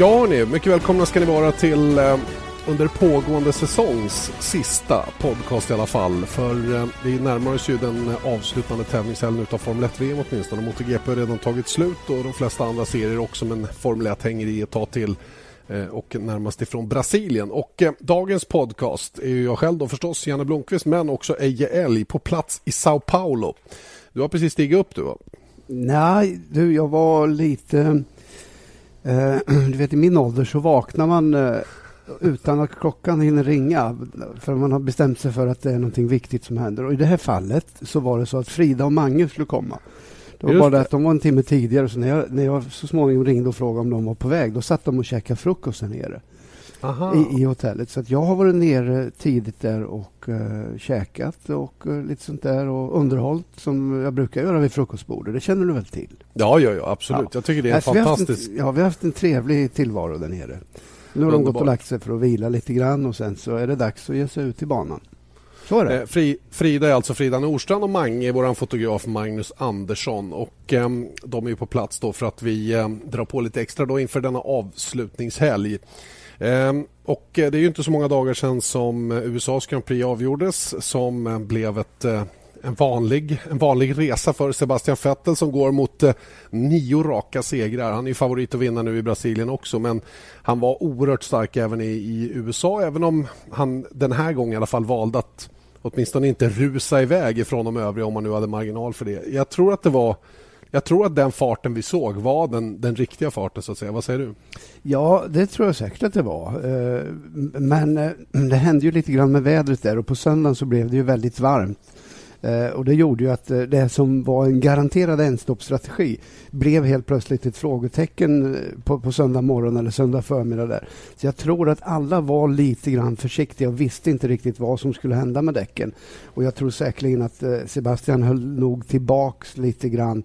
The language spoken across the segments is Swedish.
Ja, hörni, mycket välkomna ska ni vara till eh, under pågående säsongs sista podcast i alla fall. För eh, vi närmar oss ju den avslutande tävlingshelgen utav Formel 1-VM åtminstone. MotoGP har redan tagit slut och de flesta andra serier också men Formel 1 hänger i ett tag till eh, och närmast ifrån Brasilien. Och eh, dagens podcast är ju jag själv då förstås, Janne Blomqvist, men också Eje Elg på plats i Sao Paulo. Du har precis stigit upp du va? Nej, du, jag var lite... Eh, du vet, i min ålder så vaknar man eh, utan att klockan hinner ringa. För man har bestämt sig för att det är någonting viktigt som händer. Och i det här fallet så var det så att Frida och Mange skulle komma. Det var Just bara det att de var en timme tidigare. Så när jag, när jag så småningom ringde och frågade om de var på väg, då satt de och käkade frukost där nere. I, i hotellet. Så att jag har varit nere tidigt där och uh, käkat och eh, lite sånt där och underhållit som jag brukar göra vid frukostbordet. Det känner du väl till? Ja, ja, ja, absolut. Ja. Jag tycker det är Alltså, vi har haft fantastisk... En, ja, vi har haft en trevlig tillvaro där nere. Nu har de gått och lagt sig för att vila lite grann och sen så är det dags att ge sig ut i banan. Så är det. Eh, Fri, Frida är alltså Frida Nordstrand och Mange vår fotograf Magnus Andersson. Och eh, De är på plats då för att vi eh, drar på lite extra då inför denna avslutningshelg. Ehm, och eh, Det är ju inte så många dagar sedan som eh, USAs Grand Prix avgjordes som eh, blev ett en vanlig, en vanlig resa för Sebastian Vettel som går mot nio raka segrar. Han är ju favorit att vinna nu i Brasilien också men han var oerhört stark även i, i USA även om han den här gången i alla fall valde att åtminstone inte rusa iväg ifrån de övriga om man nu hade marginal för det. Jag tror att det var jag tror att den farten vi såg var den, den riktiga farten så att säga. Vad säger du? Ja, det tror jag säkert att det var. Eh, men eh, det hände ju lite grann med vädret där och på söndagen så blev det ju väldigt varmt. Eh, och det gjorde ju att det som var en garanterad enstoppstrategi blev helt plötsligt ett frågetecken på, på söndag morgon eller söndag förmiddag där. Så jag tror att alla var lite grann försiktiga och visste inte riktigt vad som skulle hända med däcken. Och jag tror säkerligen att Sebastian höll nog tillbaks lite grann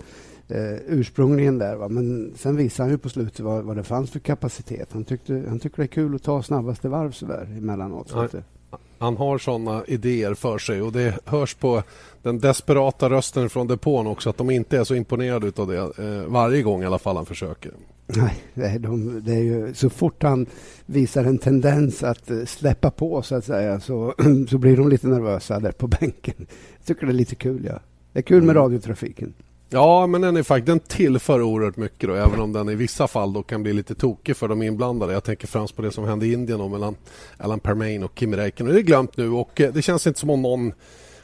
eh, ursprungligen där. Va? Men sen visade han ju på slutet vad, vad det fanns för kapacitet. Han tyckte, han tyckte det är kul att ta snabbaste varv sådär emellanåt. Så att, det- Han har såna idéer för sig och det hörs på den desperata rösten från depån också att de inte är så imponerade av det eh, varje gång i alla fall han försöker. Nej, de, det är ju, så fort han visar en tendens att eh, släppa på så att säga så, så blir de lite nervösa där på bänken. Jag tycker det är lite kul. Ja. Det är kul med Mm. radiotrafiken. Ja, men den, är faktiskt, den tillför oerhört mycket då, även om den i vissa fall då kan bli lite tokig för de inblandade. Jag tänker främst på det som hände i Indien då, mellan Alan Permain och Kimi Räikkönen. Det är glömt nu och eh, det känns inte som om någon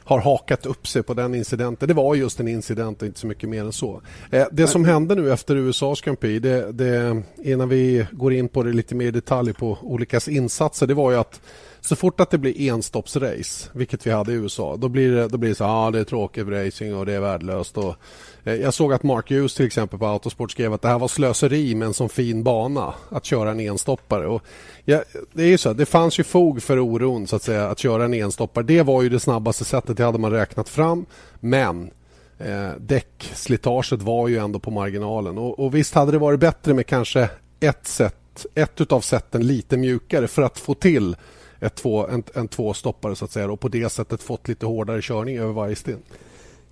har hakat upp sig på den incidenten. Det var just en incident och inte så mycket mer än så. Eh, det som hände nu efter USAs Grand Prix, det, det, innan vi går in på det lite mer i detalj på olika insatser, det var ju att så fort att det blir enstoppsrace, vilket vi hade i USA, då blir det, då blir det så här, ah, det är tråkigt racing och det är värdelöst. Och, eh, jag såg att Mark Hughes till exempel på Autosport skrev att det här var slöseri med en sån fin bana att köra en enstoppare. Och, ja, det är ju så, det fanns ju fog för oron så att säga att köra en enstoppare. Det var ju det snabbaste sättet, det hade man räknat fram. Men eh, däckslitaget var ju ändå på marginalen. Och, och visst hade det varit bättre med kanske ett sätt, ett utav sätten lite mjukare för att få till ett två, en, en tvåstoppare så att säga och på det sättet fått lite hårdare körning över varje sten.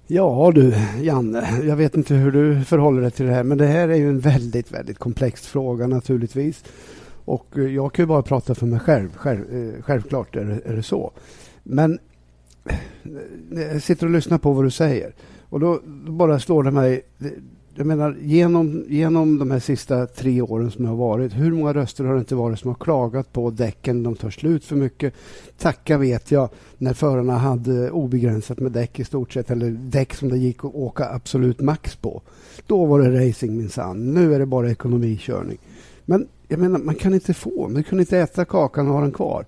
Ja du, Janne, jag vet inte hur du förhåller dig till det här, men det här är ju en väldigt, väldigt komplex fråga naturligtvis. Och eh, jag kan ju bara prata för mig själv, själv eh, självklart är det, är det så. Men eh, jag sitter och lyssnar på vad du säger och då, då bara slår det mig, det- jag menar genom, genom de här sista tre åren som det har varit, hur många röster har det inte varit som har klagat på däcken, de tar slut för mycket. Tacka vet jag när förarna hade obegränsat med däck i stort sett, eller däck som det gick att åka absolut max på. Då var det racing minsann. Nu är det bara ekonomikörning. Men jag menar, man kan inte få, man kan inte äta kakan och ha den kvar.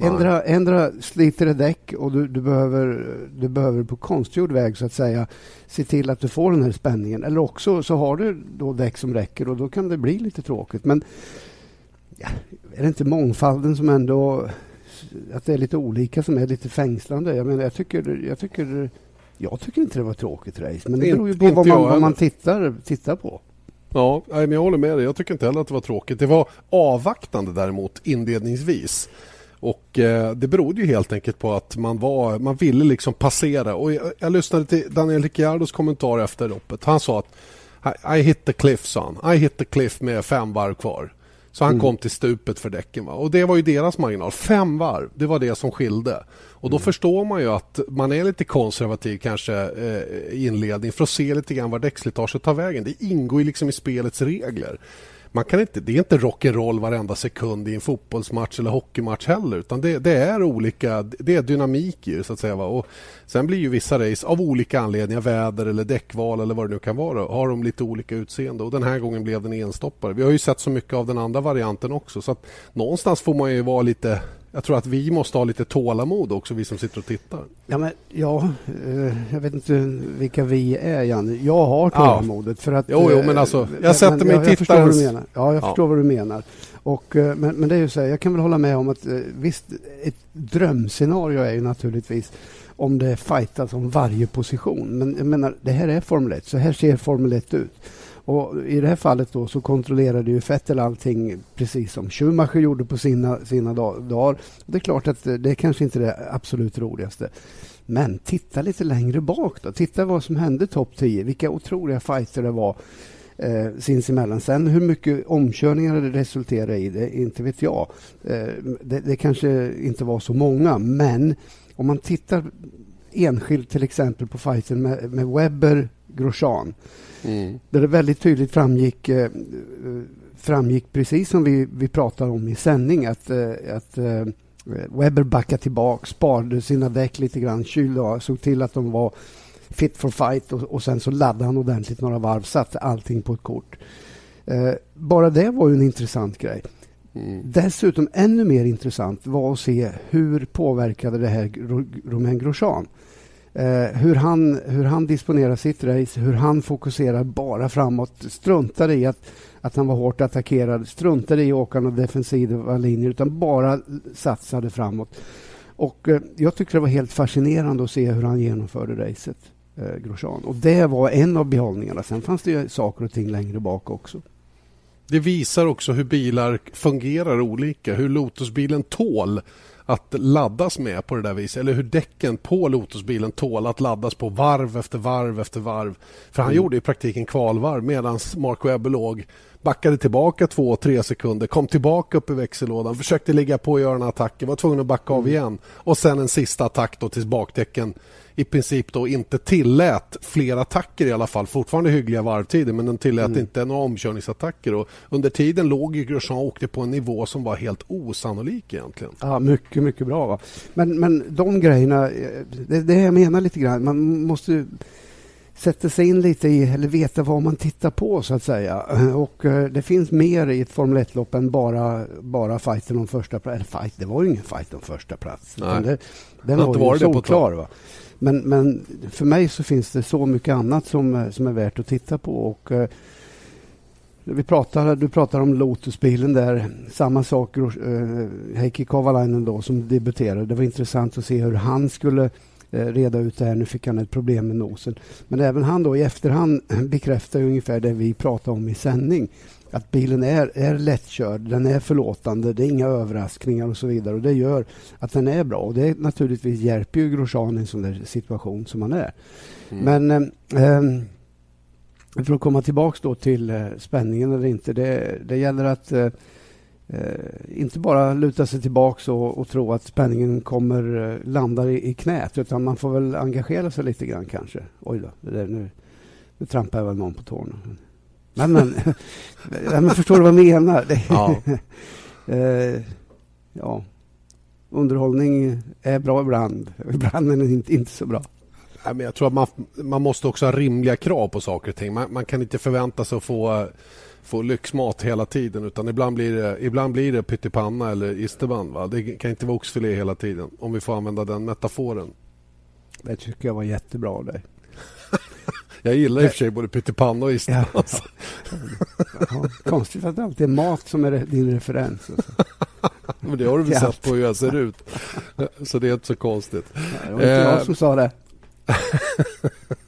Ändra, ändra sliter det däck och du, du, behöver, du behöver på konstgjord väg så att säga se till att du får den här spänningen. Eller också så har du då däck som räcker och då kan det bli lite tråkigt. Men ja, är det inte mångfalden som ändå att det är lite olika som är lite fängslande? Jag menar, jag tycker, jag tycker, jag tycker inte det var tråkigt race, men det beror ju på vad man, vad man tittar, tittar på. Ja, men jag håller med dig. Jag tycker inte heller att det var tråkigt. Det var avvaktande däremot inledningsvis. Och eh, Det berodde ju helt enkelt på att man, var, man ville liksom passera. Och jag, jag lyssnade till Daniel Ricciardos kommentar efter loppet. Han sa att I, I hit the cliff, son. I hit the cliff med fem varv kvar. Så han mm. kom till stupet för däcken. Va? Och Det var ju deras marginal. Fem varv, det var det som skilde. Och Då mm. förstår man ju att man är lite konservativ kanske eh, i inledning för att se lite grann var däckslitaget tar vägen. Det ingår ju liksom i spelets regler man kan inte, det är inte rock'n'roll varenda sekund i en fotbollsmatch eller hockeymatch heller utan det, det är olika, det är dynamik i så att säga. Va? Och sen blir ju vissa race av olika anledningar, väder eller däckval eller vad det nu kan vara, har de lite olika utseende och den här gången blev den enstoppare. Vi har ju sett så mycket av den andra varianten också så att någonstans får man ju vara lite jag tror att vi måste ha lite tålamod också, vi som sitter och tittar. Ja, men, ja eh, jag vet inte vilka vi är, Janne. Jag har tålamodet. Ja. För att, jo, jo, men eh, alltså, jag sätter mig i tittarens... Jag, ja, jag förstår vad du menar. Och, eh, men, men det är ju så här, jag kan väl hålla med om att visst, ett drömscenario är ju naturligtvis om det fightas om varje position. Men jag menar, det här är Formel 1, så här ser Formel 1 ut. Och I det här fallet då så kontrollerade ju Vettel allting precis som Schumacher gjorde på sina, sina dagar. Det är klart att det är kanske inte är det absolut roligaste. Men titta lite längre bak då. Titta vad som hände topp 10. Vilka otroliga fighter det var eh, sinsemellan. Sen hur mycket omkörningar det resulterade i, det inte vet jag. Eh, det, det kanske inte var så många, men om man tittar enskilt till exempel på fighten med, med Webber, Grosjean Mm. Där det väldigt tydligt framgick, eh, framgick precis som vi, vi pratade om i sändning att, eh, att eh, Webber backade tillbaka, sparade sina däck lite grann, kylde såg till att de var fit for fight och, och sen så laddade han ordentligt några varv, satte allting på ett kort. Eh, bara det var ju en intressant grej. Mm. Dessutom ännu mer intressant var att se hur påverkade det här Romain Grosjean. Eh, hur, han, hur han disponerar sitt race, hur han fokuserar bara framåt. Struntar i att, att han var hårt attackerad, struntar i att åka några defensiva linjer utan bara satsade framåt. Och eh, Jag tyckte det var helt fascinerande att se hur han genomförde racet, eh, Grosjean. Och det var en av behållningarna. Sen fanns det ju saker och ting längre bak också. Det visar också hur bilar fungerar olika, hur Lotusbilen tål att laddas med på det där viset. Eller hur däcken på Lotusbilen tål att laddas på varv efter varv efter varv. För han mm. gjorde i praktiken kvalvarv medan Mark Webber låg backade tillbaka två, tre sekunder, kom tillbaka upp i växellådan, försökte ligga på och göra en attack, var tvungen att backa av mm. igen. Och sen en sista attack då tills bakdäcken i princip då inte tillät fler attacker i alla fall. Fortfarande hyggliga varvtider men den tillät mm. inte några omkörningsattacker. Och under tiden låg ju Grosjean och åkte på en nivå som var helt osannolik egentligen. Ja, mycket, mycket bra. Va? Men, men de grejerna, det, det jag menar lite grann, man måste sätta sig in lite i, eller veta vad man tittar på så att säga. Och uh, det finns mer i ett Formel 1-lopp än bara, bara fighten om första plats. Fight, det var ju ingen fight om första plats. Nej. Det, den var, var ju solklar. Va? Men, men för mig så finns det så mycket annat som, som är värt att titta på. Och, uh, vi pratar, du pratar om Lotusbilen där. Samma sak, uh, Heikki Kovalainen då, som debuterade. Det var intressant att se hur han skulle Eh, reda ut det här. Nu fick han ett problem med nosen. Men även han då i efterhand bekräftar ungefär det vi pratade om i sändning. Att bilen är, är lättkörd, den är förlåtande, det är inga överraskningar och så vidare. Och Det gör att den är bra. Och Det naturligtvis hjälper ju Grosjean i en sån där situation som han är. Mm. Men eh, eh för att komma tillbaka då till eh, spänningen eller inte. Det, det gäller att eh, inte bara luta sig tillbaka och, och, tro att spänningen kommer eh, landa i, i, knät utan man får väl engagera sig lite grann kanske. Oj då, det nu, nu trampar jag väl någon på tårna. Men, men, men förstår du vad jag menar? Ja. eh, ja. Underhållning är bra ibland, ibland men inte, inte så bra. Jag tror att man, man måste också ha rimliga krav på saker och ting. Man, man kan inte förvänta sig att få få lyxmat hela tiden utan ibland blir det, ibland blir det pyttipanna eller isterband. Va? Det kan inte vara oxfilé hela tiden om vi får använda den metaforen. Det tycker jag var jättebra av dig. jag gillar i och för sig både pyttipanna och isterband. Ja, ja. ja, konstigt att det alltid är mat som är din referens. Men det har du väl sett på hur jag ser ut. Så det är inte så konstigt. det var inte jag som sa det.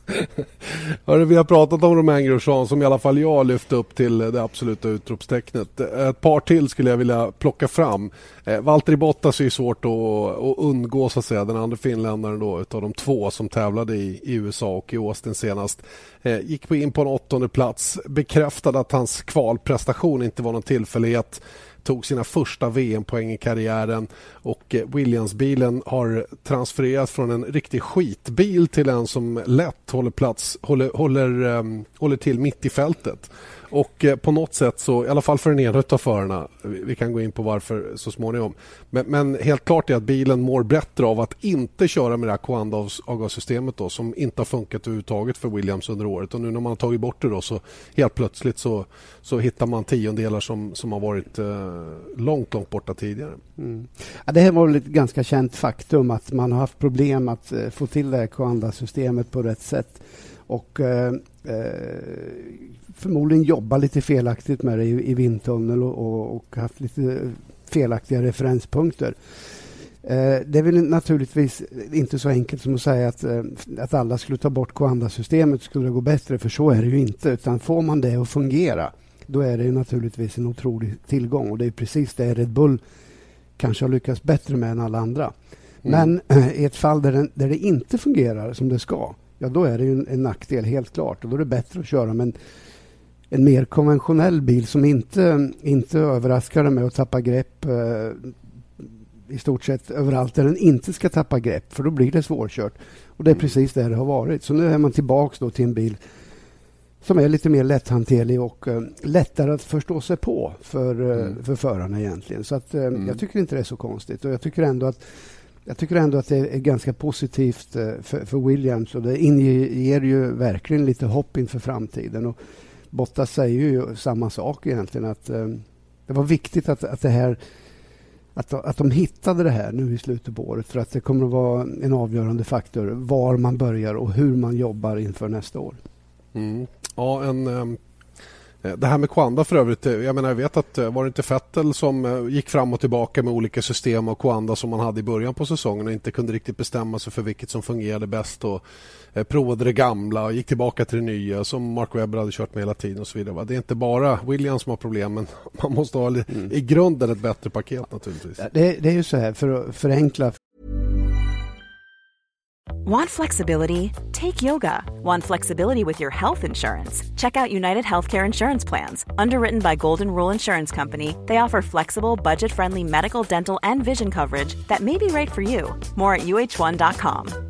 Hörru, vi har pratat om Romain Grosjean som i alla fall jag lyfte upp till det absoluta utropstecknet. Ett par till skulle jag vilja plocka fram. Eh, Valtteri Bottas är ju svårt att, att undgå så att säga. Den andra finländaren då utav de två som tävlade i, i USA och i Austin senast. Eh, gick på in på en åttonde plats. Bekräftade att hans kvalprestation inte var någon tillfällighet tog sina första VM-poäng i karriären och eh, Williams-bilen har transfererats från en riktig skitbil till en som lätt håller, plats, håller, håller, ehm, håller till mitt i fältet. Och eh, på något sätt så, i alla fall för den ena av förarna, vi kan gå in på varför så småningom. Men, men, helt klart är att bilen mår bättre av att inte köra med det här Coanda-avgassystemet då, som inte har funkat överhuvudtaget för Williams under året. Och nu när man har tagit bort det då så helt plötsligt så, så hittar man tiondelar som, som har varit eh, långt, långt borta tidigare. Mm. Ja, det här var ett ganska känt faktum att man har haft problem att eh, få till det här Coanda-systemet på rätt sätt. Och eh, eh, förmodligen jobbat lite felaktigt med det i, i vindtunnel och, och, och, haft lite felaktiga referenspunkter. Eh, det är väl naturligtvis inte så enkelt som att säga att, eh, att alla skulle ta bort Coanda-systemet skulle det gå bättre, för så är det ju inte. Utan får man det att fungera, då är det ju naturligtvis en otrolig tillgång. Och det är precis det Red Bull kanske har lyckats bättre med än alla andra. Mm. Men eh, i ett fall där, den, där det inte fungerar som det ska, ja då är det ju en, en nackdel helt klart. Och då är det bättre att köra med en, en mer konventionell bil som inte, inte överraskar med att tappa grepp eh, i stort sett överallt där den inte ska tappa grepp, för då blir det svårkört. Och det är mm. precis det det har varit. Så nu är man tillbaka till en bil som är lite mer lätthanterlig och uh, lättare att förstå sig på för, uh, mm. för förarna egentligen. Så att, uh, mm. jag tycker inte det är så konstigt. Och jag tycker ändå att jag tycker ändå att det är ganska positivt för, för Williams och det inger ju verkligen lite hopp inför framtiden. Och Bottas säger ju samma sak egentligen. att eh, Det var viktigt att, att det här att, att de hittade det här nu i slutet på året för att det kommer att vara en avgörande faktor var man börjar och hur man jobbar inför nästa år. Mm. Ja, en, eh, det här med Quanda för övrigt. Eh, jag menar, jag vet att eh, var det inte Fettel som gick fram och tillbaka med olika system och Quanda som man hade i början på säsongen och inte kunde riktigt bestämma sig för vilket som fungerade bäst och provade det gamla och gick tillbaka till det nya som Mark Webber hade kört med hela tiden och så vidare. Det är inte bara Williams som har problem men man måste ha mm. i grunden ett bättre paket naturligtvis. Det, det är ju så här, för att förenkla Want flexibility? Take yoga. Want flexibility with your health insurance? Check out United Healthcare Insurance Plans. Underwritten by Golden Rule Insurance Company, they offer flexible, budget friendly medical, dental, and vision coverage that may be right for you. More at uh1.com.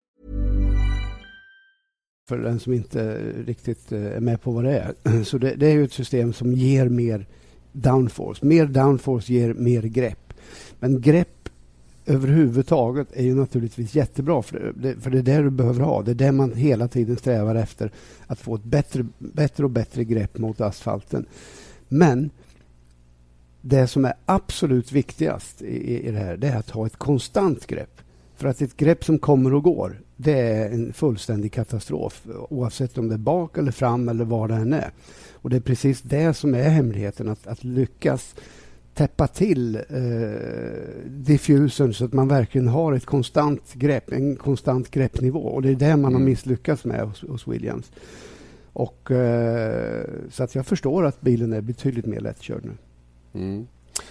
För den som inte riktigt eh, är med på vad det är. Så det, det är ju ett system som ger mer downforce. Mer downforce ger mer grepp. Men grepp överhuvudtaget är ju naturligtvis jättebra för det, för det är det du behöver ha. Det är det man hela tiden strävar efter. Att få ett bättre, bättre och bättre grepp mot asfalten. Men det som är absolut viktigast i, i det här det är att ha ett konstant grepp. För att ett grepp som kommer och går, det är en fullständig katastrof oavsett om det är bak eller fram eller var det än är. Och Det är precis det som är hemligheten, att, att lyckas täppa till eh, diffusern så att man verkligen har ett konstant grepp, en konstant greppnivå. Och det är det man mm. har misslyckats med hos, hos Williams. Och, eh, så att jag förstår att bilen är betydligt mer lättkörd nu. Mm.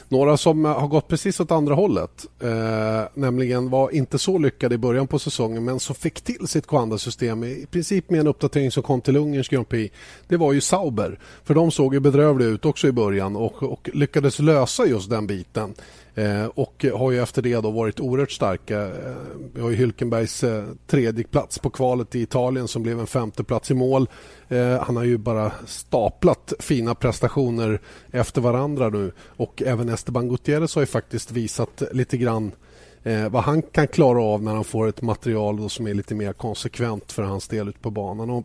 Några som har gått precis åt andra hållet, eh, nämligen var inte så lyckade i början på säsongen men som fick till sitt Coanda-system i princip med en uppdatering som kom till Ungerns Grand Prix. Det var ju Sauber, för de såg ju bedrövliga ut också i början och, och lyckades lösa just den biten. Eh, och har ju efter det då varit oerhört starka. Eh, vi har ju Hülkenbergs eh, tredje plats på kvalet i Italien som blev en femte plats i mål. Eh, han har ju bara staplat fina prestationer efter varandra nu och även Esteban Gutierrez har ju faktiskt visat lite grann eh, vad han kan klara av när han får ett material som är lite mer konsekvent för hans del ute på banan. Och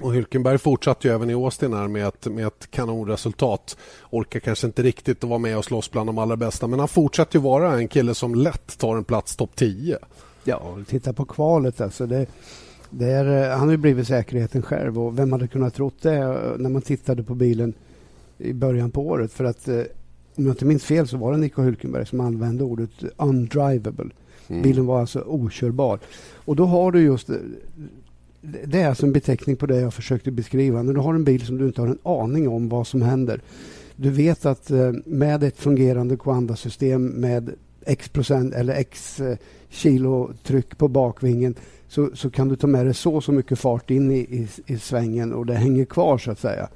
och Hylkenberg fortsatte ju även i Austin här med ett, med ett kanonresultat. Orkar kanske inte riktigt att vara med och slåss bland de allra bästa men han fortsätter ju vara en kille som lätt tar en plats topp 10. Ja, titta på kvalet alltså. Det, det är, han har ju blivit säkerheten själv och vem hade kunnat tro det när man tittade på bilen i början på året. För att eh, om jag inte minns fel så var det Nico Hülkenberg som använde ordet undrivable. Mm. Bilen var alltså okörbar. Och då har du just det är alltså en beteckning på det jag försökte beskriva. När du har en bil som du inte har en aning om vad som händer. Du vet att eh, med ett fungerande Coanda-system med x procent eller x eh, kilo tryck på bakvingen så, så kan du ta med dig så så mycket fart in i, i, i svängen och det hänger kvar så att säga.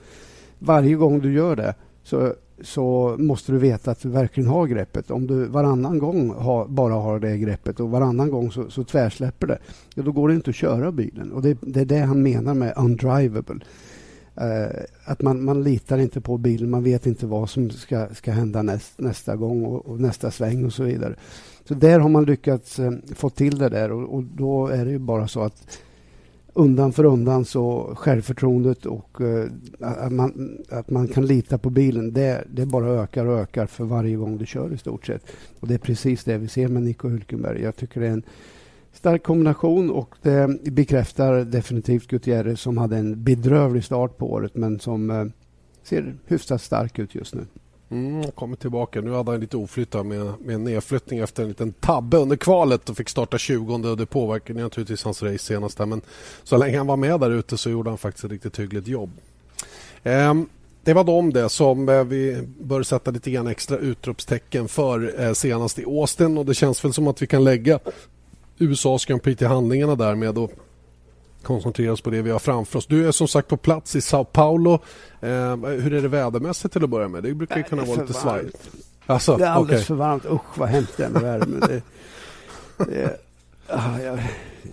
Varje gång du gör det så så måste du veta att du verkligen har greppet. Om du varannan gång har, bara har det greppet och varannan gång så, så tvärsläpper det, ja, då går det inte att köra bilen. Och det, det är det han menar med undrivable. Uh, att man, man litar inte på bilen, man vet inte vad som ska, ska hända näst, nästa gång och, och, nästa sväng och så vidare. Så där har man lyckats uh, få till det där och, och då är det ju bara så att undan för undan så självförtroendet och eh, att, man, att man kan lita på bilen, det, det bara ökar och ökar för varje gång du kör i stort sett. Och det är precis det vi ser med Nico Hülkenberg. Jag tycker det är en stark kombination och det bekräftar definitivt Gutierrez som hade en bedrövlig start på året men som eh, ser hyfsat stark ut just nu. Mm, kommer tillbaka. Nu hade han lite oflytt med, med en nedflyttning efter en liten tabbe under kvalet och fick starta 20 och det påverkade naturligtvis hans race senast. Där. Men så länge han var med där ute så gjorde han faktiskt ett riktigt hyggligt jobb. Um, det var de det som eh, vi bör sätta lite grann extra utropstecken för eh, senast i Austin och det känns väl som att vi kan lägga USAs Grand Prix till handlingarna därmed och koncentrera oss på det vi har framför oss. Du är som sagt på plats i Sao Paulo. Eh, hur är det vädermässigt till att börja med? Det brukar ju kunna vara lite svajigt. Alltså, det är alldeles okay. för varmt. Usch vad hemskt det är med värme. Det, det, ah, jag,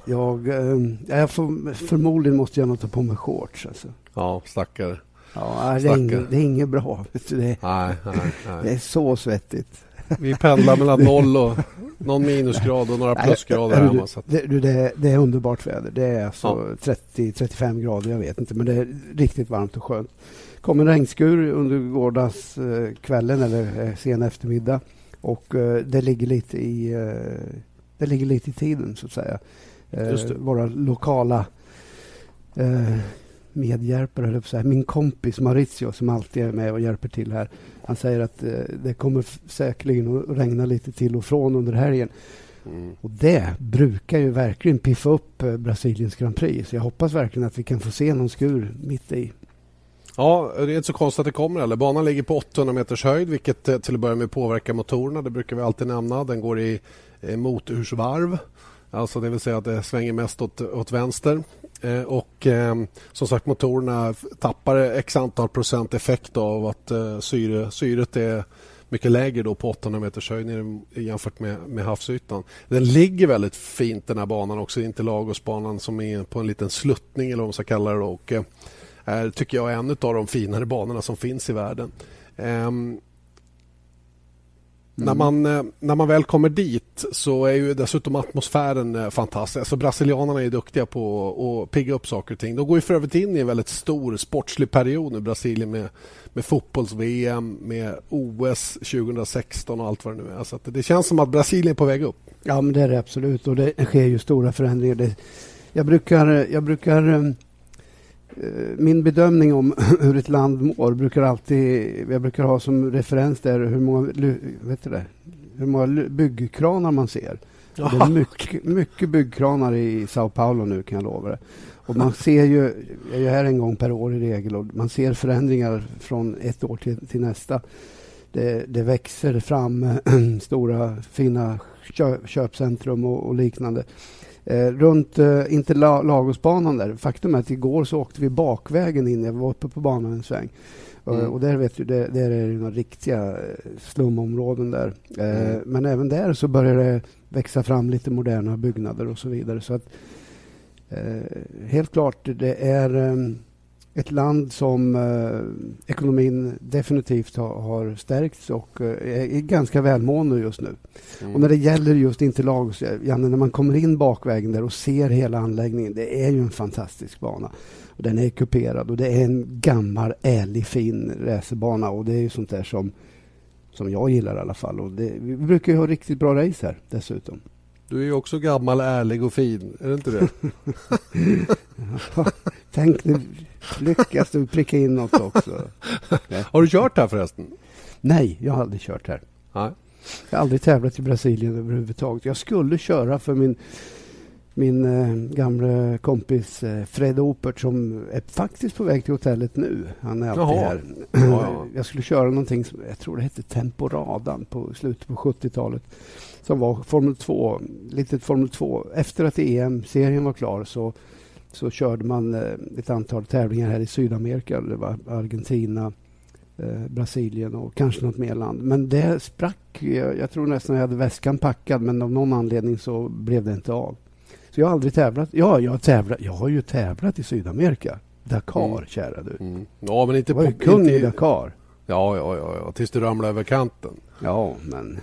jag, ehm, jag får, förmodligen måste jag nog ta på mig shorts. Alltså. Ja, stackare. Ja, det, är inget, det är inget bra. Det, nej, nej, nej. det är så svettigt. Vi pendlar mellan noll och någon minusgrad och några plusgrader Nej, hemma. Så det, det, det, är underbart väder. Det är alltså ja. 30-35 grader, jag vet inte. Men det är riktigt varmt och skönt. kom en regnskur under gårdagskvällen eller eh, sen eftermiddag. Och uh, det ligger lite i det ligger lite i tiden, så att säga. Våra lokala medhjälpare, eller min kompis Maurizio som alltid är med och hjälper till här. Han säger att eh, det kommer säkerligen att regna lite till och från under helgen. Mm. Och det brukar ju verkligen piffa upp eh, Brasiliens Grand Prix. Så jag hoppas verkligen att vi kan få se någon skur mitt i. Ja, det är inte så konstigt att det kommer eller. Banan ligger på 800 meters höjd vilket eh, till att börja med påverkar motorerna. Det brukar vi alltid nämna. Den går i motorsvarv. Alltså det vill säga att det svänger mest åt, åt vänster. Eh, och ehm, som sagt motorerna tappar x antal procent effekt av att eh, syre, syret är mycket lägre då på 800 meters höjd jämfört med, med havsytan. Den ligger väldigt fint den här banan också, Interlagosbanan som är på en liten sluttning eller vad man ska kalla det. Då, och, eh, är, tycker jag är en av de finare banorna som finns i världen. Um, när, man, eh, när man väl kommer dit så är ju dessutom atmosfären eh, fantastisk. Alltså brasilianerna är duktiga på att pigga upp saker och ting. De går ju för övrigt in i en väldigt stor sportslig period nu, Brasilien med, med fotbolls-VM, med OS 2016 och allt vad det nu är. Så det känns som att Brasilien är på väg upp. Ja, men det är det absolut och det sker ju stora förändringar. Det, jag brukar, jag brukar Eh, min bedömning om hur ett land mår brukar alltid... Jag brukar ha som referens där hur många, vet du det, hur många byggkranar man ser. Det är mycket, mycket byggkranar i Sao Paulo nu kan jag lova det. Och man ser ju, jag är här en gång per år i regel och man ser förändringar från ett år till, till nästa. det, det växer fram stora fina köpcentrum och, och liknande. Eh, runt eh, Interlagosbanan där. Faktum är att igår så åkte vi bakvägen in. Jag var uppe på banan en sväng. Mm. Och där, vet du, där, där är det några riktiga eh, slumområden där. Eh, mm. Men även där så börjar det växa fram lite moderna byggnader och så vidare. Så att, eh, helt klart, det är eh, ett land som eh, ekonomin definitivt har, har stärkts och eh, är ganska välmående just nu. Mm. Och när det gäller just Interlagos, Janne, när man kommer in bakvägen där och ser hela anläggningen, det är ju en fantastisk bana. Och den är kuperad och det är en gammal, ärlig, fin racerbana och det är ju sånt där som, som jag gillar i alla fall. Och det, vi brukar ju ha riktigt bra race här dessutom. Du är ju också gammal, ärlig och fin, är det inte det? Tänk, nu lyckas du pricka in något också. Har du kört här förresten? Nej, jag har aldrig kört här. Nej. Jag har aldrig tävlat i Brasilien överhuvudtaget. Jag skulle köra för min, min eh, gamla kompis eh, Fred Opert som är faktiskt på väg till hotellet nu. Han är alltid Jaha. här. Ja, ja. Jag skulle köra någonting som jag tror det hette Temporadan på slutet på 70-talet som var Formel 2, litet Formel 2. Efter att EM-serien var klar så, så körde man eh, ett antal tävlingar här i Sydamerika. Det var Argentina, eh, Brasilien och kanske något mer land. Men det sprack. Jag, jag tror nästan jag hade väskan packad men av någon anledning så blev det inte av. Så jag har aldrig tävlat. Ja, jag har, tävlat. Jag har ju tävlat i Sydamerika. Dakar, mm. kära du. Mm. Ja, men inte jag var ju kung inte... i Dakar. Ja, ja, ja, ja, tills du ramlade över kanten. Ja, men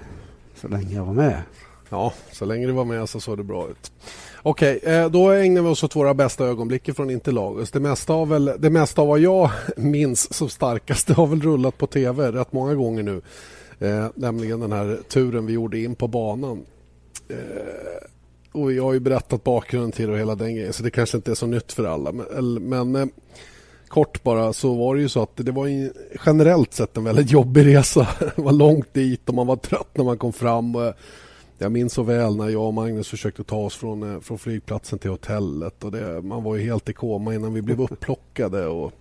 så länge jag var med. Ja, så länge du var med så såg det bra ut. Okej, eh, då ägnar vi oss åt våra bästa ögonblick från Interlagos. Det mesta, av väl, det mesta av vad jag minns som starkast har väl rullat på tv rätt många gånger nu. Eh, nämligen den här turen vi gjorde in på banan. Eh, och Jag har ju berättat bakgrunden till och hela den grejen så det kanske inte är så nytt för alla. Men, men eh, kort bara så var det ju så att det var en, generellt sett en väldigt jobbig resa. Det var långt dit och man var trött när man kom fram. Och jag minns så väl när jag och Magnus försökte ta oss från, eh, från flygplatsen till hotellet. Och det, man var ju helt i koma innan vi blev upplockade. Och,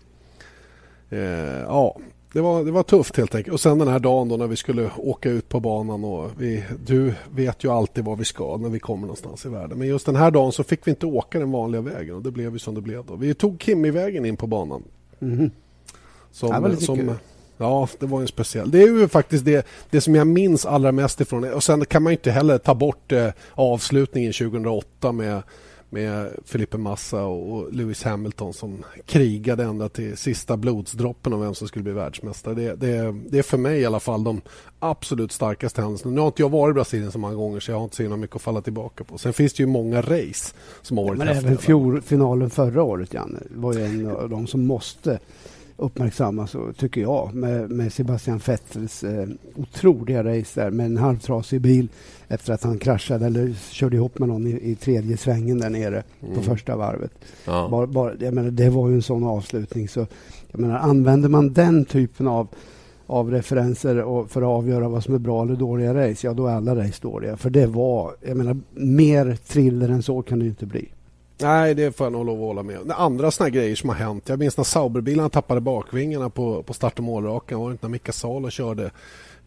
eh, ja, det var, det var tufft helt enkelt. Och sen den här dagen då när vi skulle åka ut på banan. Och vi, du vet ju alltid var vi ska när vi kommer någonstans i världen. Men just den här dagen så fick vi inte åka den vanliga vägen och det blev ju som det blev. Då. Vi tog Kimmy-vägen in på banan. Mm. Som, som, ja, det var en speciell. Det är ju faktiskt det, det som jag minns allra mest ifrån. Och sen kan man inte heller ta bort eh, avslutningen 2008 med med Felipe Massa och Lewis Hamilton som krigade ända till sista blodsdroppen om vem som skulle bli världsmästare. Det, det, det är för mig i alla fall de absolut starkaste händelserna. Nu har inte jag varit i Brasilien så många gånger så jag har inte så mycket att falla tillbaka på. Sen finns det ju många race som har varit Men även fjol, finalen förra året, Janne, var ju en av de som måste uppmärksammas, tycker jag, med, med Sebastian Vettels eh, otroliga race där med en halvtrasig bil efter att han kraschade eller körde ihop med någon i, i tredje svängen där nere mm. på första varvet. Ja. Bara, bara, jag menar, det var ju en sån avslutning. Så, jag menar, använder man den typen av av referenser och för att avgöra vad som är bra eller dåliga race, ja då är alla race dåliga. För det var, jag menar, mer thriller än så kan det inte bli. Nej, det får jag nog lov att hålla med Andra såna grejer som har hänt. Jag minns när Sauberbilarna tappade bakvingarna på, på start och målrakan. Var det inte när Mika Salo körde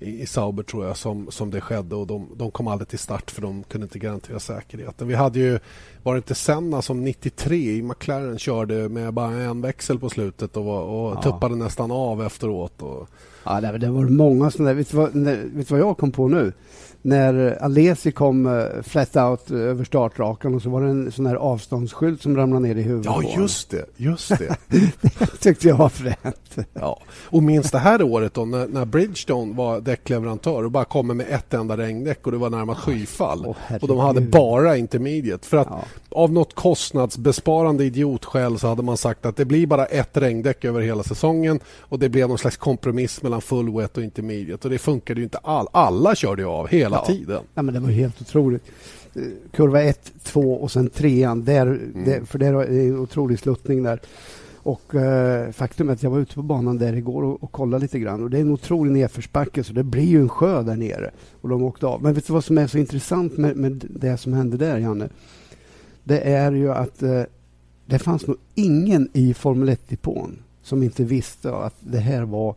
i, i Sauber tror jag som, som det skedde och de, de kom aldrig till start för de kunde inte garantera säkerheten. Vi hade ju, var det inte Senna som 93 i McLaren körde med bara en växel på slutet och, var, och ja. tuppade nästan av efteråt. Och... Ja, det var många sådana där. Vet du, vad, vet du vad jag kom på nu? När Alesi kom uh, flat out över startrakan och så var det en sån här avståndsskylt som ramlade ner i huvudet Ja, just det. Just det. det tyckte jag var fränt. ja. Och minns det här året då när, när Bridgestone var däckleverantör och bara kommer med ett enda regndäck och det var närmast skyfall. Oh, och de hade bara intermediate. För att ja. av något kostnadsbesparande idiotskäl så hade man sagt att det blir bara ett regndäck över hela säsongen och det blev någon slags kompromiss mellan full wet och intermediate och det funkade ju inte all. Alla körde ju av hela ja. tiden. Ja, men det var helt otroligt. Eh, kurva 1, 2 och sen trean. Där, mm. där, för det är en otrolig sluttning där. Och eh, faktum är att jag var ute på banan där igår och, och kollade lite grann. Och det är en otrolig nedförsbacke så det blir ju en sjö där nere. Och de åkte av. Men vet du vad som är så intressant med, med det som hände där, Janne? Det är ju att eh, det fanns nog ingen i Formel 1-depån som inte visste att det här var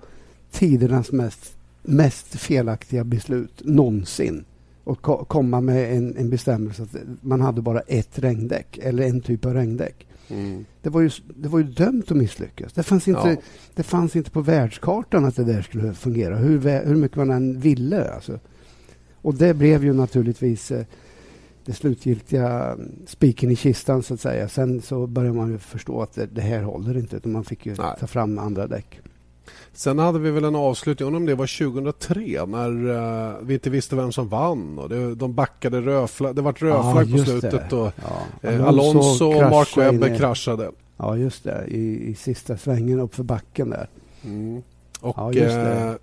tidernas mest mest felaktiga beslut någonsin. Och ko komma med en, en bestämmelse att man hade bara ett regndäck eller en typ av regndäck. Mm. Det, var ju, det var ju dömt att misslyckas. Det fanns, inte, ja. det fanns inte på världskartan att det där skulle fungera, hur, hur mycket man än ville. Alltså. Och det blev ju naturligtvis eh, det slutgiltiga spiken i kistan, så att säga. Sen så började man ju förstå att det, det här håller inte, utan man fick ju Nej. ta fram andra däck. Sen hade vi väl en avslutning, om det var 2003 när uh, vi inte visste vem som vann. Och det, de backade rödflagg. Det var rödflagg ja, på slutet. Det. Och, ja. uh, Alonso och Mark Webber kraschade. Ja, just det. I, i sista svängen uppför backen där. Mm. Och, ja, just det. Uh,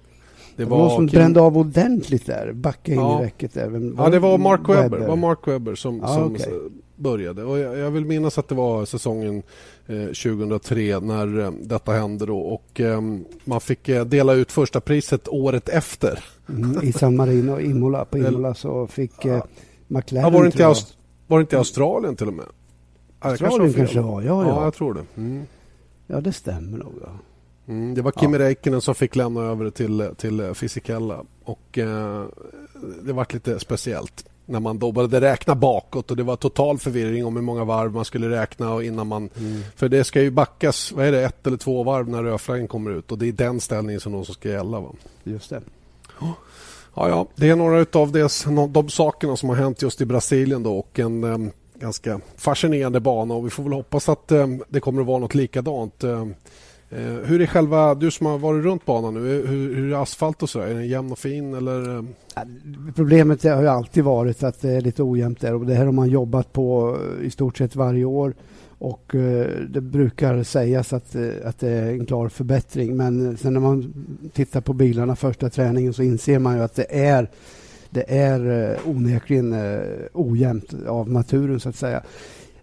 det, var, någon som brände av ordentligt där. Backa in ja. i räcket. Även. Ja, det var Mark Webber, Webber. Var Mark Webber som, ja, som okay. Började. Och jag, jag, vill minnas att det var säsongen eh, 2003 när eh, detta hände. Då. Och, eh, man fick eh, dela ut första priset året efter. Mm, I San Marino, Imola. På Imola så fick eh, McLaren... Ja, var, det inte i var det inte i Australien till och med? Australien kanske, var, ja, ja. Ja, jag tror det. Mm. Ja, det stämmer nog. Ja. Mm, det var Kimi ja. Räikkönen som fick lämna över till, till Fisichella. Och, eh, det var lite speciellt när man då började räkna bakåt och det var total förvirring om hur många varv man skulle räkna och innan man... Mm. För det ska ju backas, vad är det, ett eller två varv när rödflaggen kommer ut och det är den ställningen som, som ska gälla. Va? Just det. Ja, ja, det är några av de sakerna som har hänt just i Brasilien då och en um, ganska fascinerande bana och vi får väl hoppas att um, det kommer att vara något likadant. Eh, Eh, hur är själva, du som har varit runt banan nu, hur, hur är asfalt och så? Är den jämn och fin eller? Eh? Problemet har ju alltid varit att det är lite ojämnt där och det här har man jobbat på i stort sett varje år. Och eh, det brukar sägas att, att det är en klar förbättring men sen när man tittar på bilarna första träningen så inser man ju att det är det är onekligen ojämnt av naturen så att säga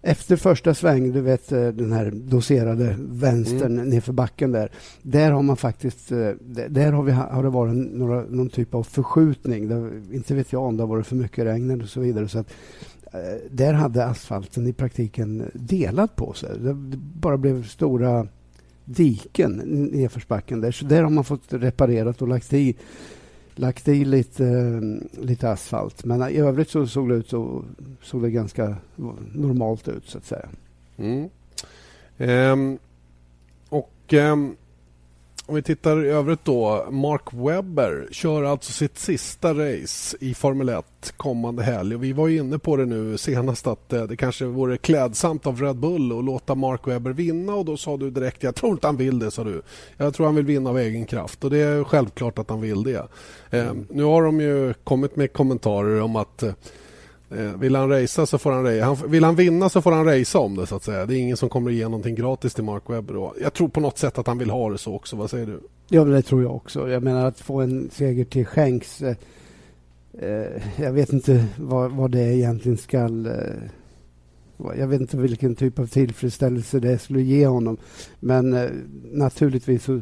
efter första sväng, du vet eh, den här doserade vänstern mm. nerför backen där. Där har man faktiskt, eh, där har, vi, har det varit några, någon typ av förskjutning. Där, inte vet jag om det har varit för mycket regn och så vidare. Så att, eh, där hade asfalten i praktiken delat på sig. Det bara blev stora diken nedförsbacken där. Så där har man fått reparerat och lagt i lagt i lite, lite asfalt. Men i övrigt så såg det ut så såg det ganska normalt ut så att säga. Mm. Um, och um, om vi tittar i övrigt då. Mark Webber kör alltså sitt sista race i Formel 1 kommande helg. Och vi var inne på det nu senast att eh, det kanske vore klädsamt av Red Bull att låta Mark Webber vinna och då sa du direkt jag tror inte han vill det sa du. Jag tror han vill vinna av egen kraft och det är självklart att han vill det. Mm. nu har de ju kommit med kommentarer om att Eh, Eh, vill han racea så får han racea. Vill han vinna så får han racea om det så att säga. Det är ingen som kommer att ge någonting gratis till Mark Webber. Jag tror på något sätt att han vill ha det så också. Vad säger du? Ja, det tror jag också. Jag menar att få en seger till skänks. Eh, eh, jag vet inte vad, vad det egentligen skall... Eh, jag vet inte vilken typ av tillfredsställelse det skulle ge honom. Men eh, naturligtvis så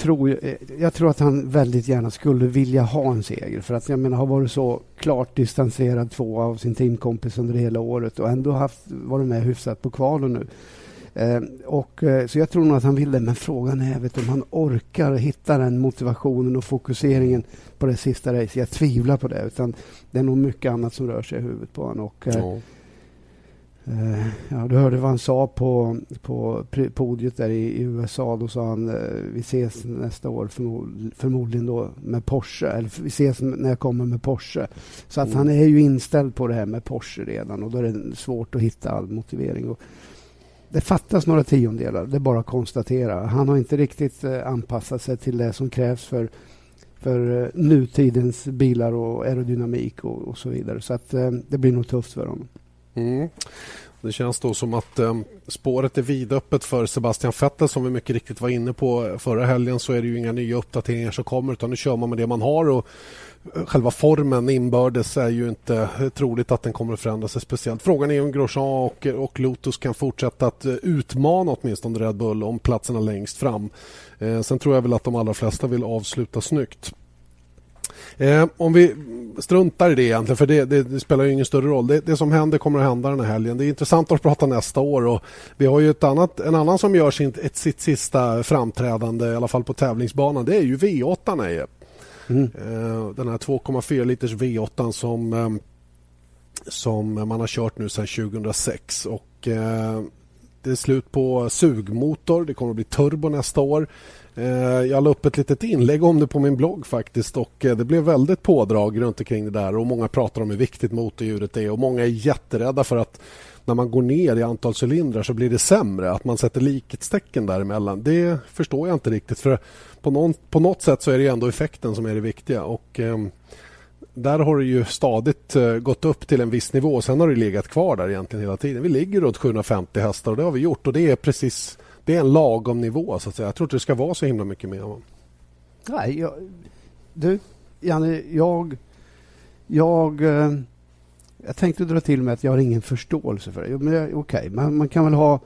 tror, eh, jag tror att han väldigt gärna skulle vilja ha en seger. För att jag menar, har varit så klart distanserad två av sin teamkompis under hela året och ändå haft, varit med hyfsat på kvalen nu. Ehm, eh, och, så jag tror nog att han vill det, men frågan är vet, om han orkar hitta den motivationen och fokuseringen på det sista racet. Jag tvivlar på det. Utan det är nog mycket annat som rör sig i huvudet på honom. Och, eh, ja. Uh, ja, du hörde vad han sa på, på podiet där i, i USA. Då sa han uh, vi ses nästa år förmod, förmodligen då med Porsche. Eller vi ses när jag kommer med Porsche. Så att mm. han är ju inställd på det här med Porsche redan och då är det svårt att hitta all motivering. Och det fattas några tiondelar, det är bara att konstatera. Han har inte riktigt uh, anpassat sig till det som krävs för för nutidens bilar och aerodynamik och, och så vidare. Så att det blir nog tufft för honom. Mm. Det känns då som att eh, spåret är vidöppet för Sebastian Vettel som vi mycket riktigt var inne på förra helgen så är det ju inga nya uppdateringar som kommer utan nu kör man med det man har och eh, själva formen inbördes är ju inte eh, troligt att den kommer att förändra sig speciellt. Frågan är om Grosjean och, eh, och Lotus kan fortsätta att utmana åtminstone Red Bull om platserna längst fram. Eh, sen tror jag väl att de allra flesta vill avsluta snyggt. Eh, om vi struntar i det egentligen för det, det, det spelar ju ingen större roll. Det, det, som händer kommer att hända den här helgen. Det är intressant att prata nästa år och vi har ju ett annat, en annan som gör sin, ett, sitt sista framträdande i alla fall på tävlingsbanan. Det är ju V8 Eje. Mm. Eh, den här 2,4 liters V8 som, eh, som man har kört nu sedan 2006 och eh, det är slut på sugmotor. Det kommer att bli turbo nästa år. Eh, jag la upp ett litet inlägg om det på min blogg faktiskt och eh, det blev väldigt pådrag runt omkring det där och många pratar om hur viktigt motordjuret är och många är jätterädda för att när man går ner i antal cylindrar så blir det sämre. Att man sätter likhetstecken däremellan. Det förstår jag inte riktigt. För på, någon, på något sätt så är det ändå effekten som är det viktiga. Och eh, där har det ju stadigt eh, gått upp till en viss nivå. Sen har det legat kvar där egentligen hela tiden. Vi ligger runt 750 hästar och det har vi gjort. Och det är precis det är en lagom nivå. så att säga. Jag tror inte det ska vara så himla mycket mer. Nej, jag, du, Janne, jag... Jag... Eh, jag tänkte dra till med att jag har ingen förståelse för det. Okej, okay, man, man, kan väl ha,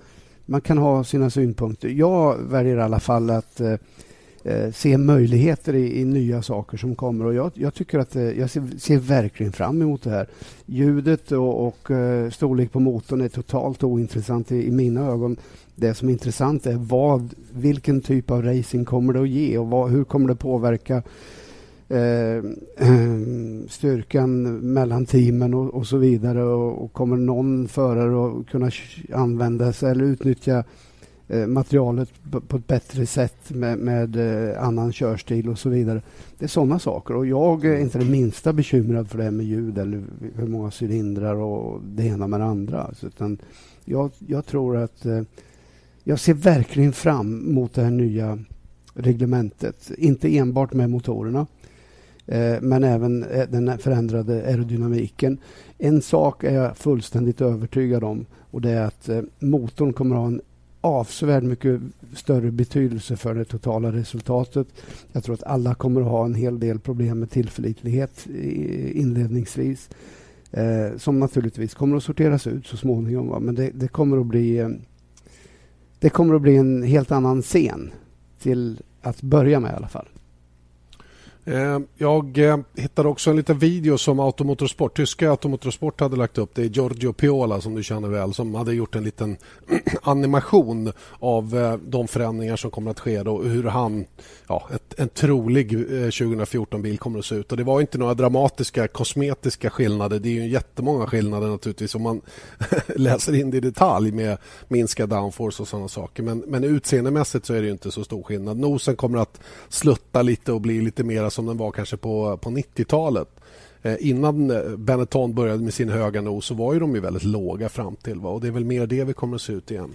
man kan ha sina synpunkter. Jag väljer i alla fall att eh, eh, se möjligheter i, i, nya saker som kommer. Och jag, jag tycker att eh, jag ser, ser, verkligen fram emot det här. Ljudet och, och eh, storlek på motorn är totalt ointressant i, i, mina ögon. Det som är intressant är vad, vilken typ av racing kommer det att ge och vad, hur kommer det påverka Eh, styrkan mellan teamen och, och så vidare. Och, och, kommer någon förare att kunna använda sig eller utnyttja Eh, materialet på, ett bättre sätt med, med eh, annan körstil och så vidare. Det är sådana saker. Och jag är inte det minsta bekymrad för det här med ljud eller hur många cylindrar och det ena med det andra. Alltså, utan jag, jag tror att eh, jag ser verkligen fram mot det här nya reglementet. Inte enbart med motorerna men även den förändrade aerodynamiken. En sak är jag fullständigt övertygad om och det är att motorn kommer att ha en avsevärt mycket större betydelse för det totala resultatet. Jag tror att alla kommer att ha en hel del problem med tillförlitlighet inledningsvis eh, som naturligtvis kommer att sorteras ut så småningom. Men det, det, kommer att bli eh, det kommer att bli en helt annan scen till att börja med i alla fall. Eh, jag eh, hittade också en liten video som Automotorsport, tyska Automotorsport hade lagt upp. Det är Giorgio Piola som du känner väl som hade gjort en liten animation av eh, de förändringar som kommer att ske och hur han, ja, ett, en trolig 2014-bil kommer att se ut. Och det var inte några dramatiska kosmetiska skillnader. Det är ju jättemånga skillnader naturligtvis om man läser in det i detalj med minskad downforce och sådana saker. Men, men utseendemässigt så är det inte så stor skillnad. Nosen kommer att slutta lite och bli lite mer som den var kanske på, på 90-talet. Eh, innan eh, Benetton började med sin höga nos så var ju de ju väldigt låga fram till. Va? Och det är väl mer det vi kommer att se ut igen.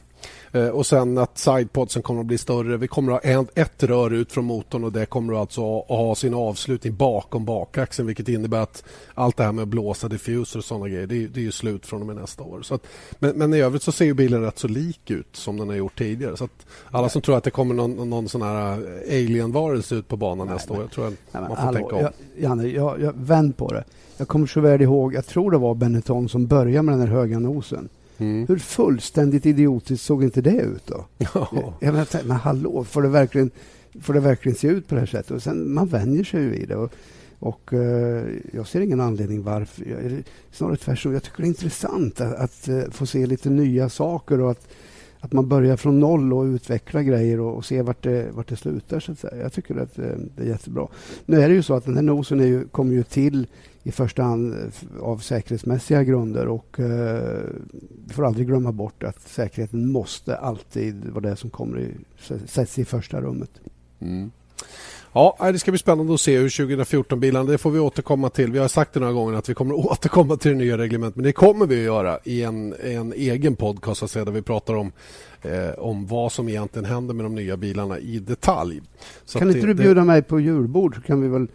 Eh, och sen att sidepodsen kommer att bli större. Vi kommer att ha ett rör ut från motorn och det kommer alltså att ha sin avslutning bakom bakaxeln vilket innebär att allt det här med att blåsa diffuser och sådana grejer det är, det är ju slut från och med nästa år. Så att, men, men, i övrigt så ser bilen rätt så lik ut som den har gjort tidigare. Så alla som tror att det kommer någon, någon sån här alien-varelse ut på banan nej, nästa men, år, jag tror att nej, man får hallå, tänka om. Jag, Janne, jag, jag, vänd på det. Jag kommer så väl ihåg, jag tror det var Benetton som började med den här höga nosen. Mm. Hur fullständigt idiotiskt såg inte det ut då? Ja. Jag menar, men hallå, får det, verkligen, får det verkligen se ut på det här sättet? Och sen, man vänjer sig ju vid det. Och, och uh, jag ser ingen anledning varför. Jag, snarare tvärtom. Jag tycker det är intressant att, att uh, få se lite nya saker och att, att man börjar från noll och utvecklar grejer och, och se vart det, vart det slutar. Så att säga. Jag tycker att uh, det är jättebra. Nu är det ju så att den här nosen är ju, kommer ju till i första hand eh, av säkerhetsmässiga grunder. och eh, Vi får aldrig glömma bort att säkerheten måste alltid vara det som kommer i, sätts i första rummet. Mm. Ja, det ska bli spännande att se hur 2014-bilarna, det får vi återkomma till. Vi har sagt det några gånger att vi kommer att återkomma till det nya reglementet, men det kommer vi att göra i en, en egen podcast att säga, där vi pratar om, eh, om vad som egentligen händer med de nya bilarna i detalj. Så kan inte det, du bjuda det... mig på julbord så kan vi väl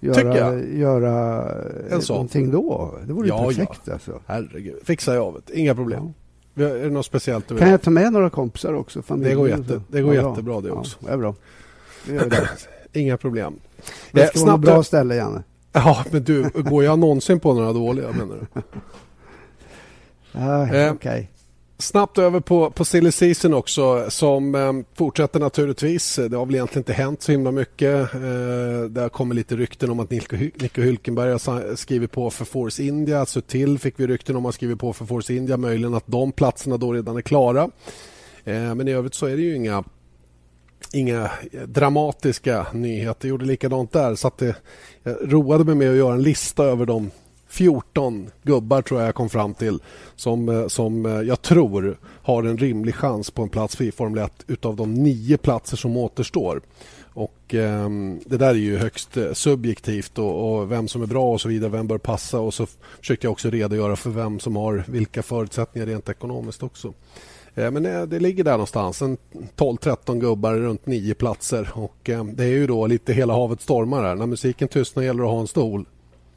göra, göra en någonting då. Det vore ja, perfekt. Ja. Alltså. Herregud, fixar jag av det. Inga problem. Ja. Är det något speciellt du vill Kan jag ta med några kompisar också? Det går, jätte, det går ja, jättebra det också. Ja, det är bra. Det gör det. Inga problem. Det ska eh, vara ett bra ställe, Janne. Ja, men du, går jag någonsin på några dåliga menar du? ah, eh, Okej. Okay. Snabbt över på, på silly season också som eh, fortsätter naturligtvis. Det har väl egentligen inte hänt så himla mycket. Eh, det har kommit lite rykten om att Nico, Nico Hülkenberg har skrivit på för Force India. Alltså Sutil fick vi rykten om att skrivit på för Force India. Möjligen att de platserna då redan är klara. Eh, men i övrigt så är det ju inga inga dramatiska nyheter. Jag gjorde likadant där. Så att det, eh, jag roade mig med att göra en lista över de 14 gubbar tror jag jag kom fram till som, eh, som eh, jag tror har en rimlig chans på en plats i Formel 1 utav de nio platser som återstår. Och eh, Det där är ju högst eh, subjektivt och, och, vem som är bra och så vidare, vem bör passa och så försökte jag också redogöra för vem som har vilka förutsättningar rent ekonomiskt också. Eh, men det, det, ligger där någonstans, 12-13 gubbar runt nio platser och eh, det är ju då lite hela havet stormar här. När musiken tystnar gäller det att ha en stol.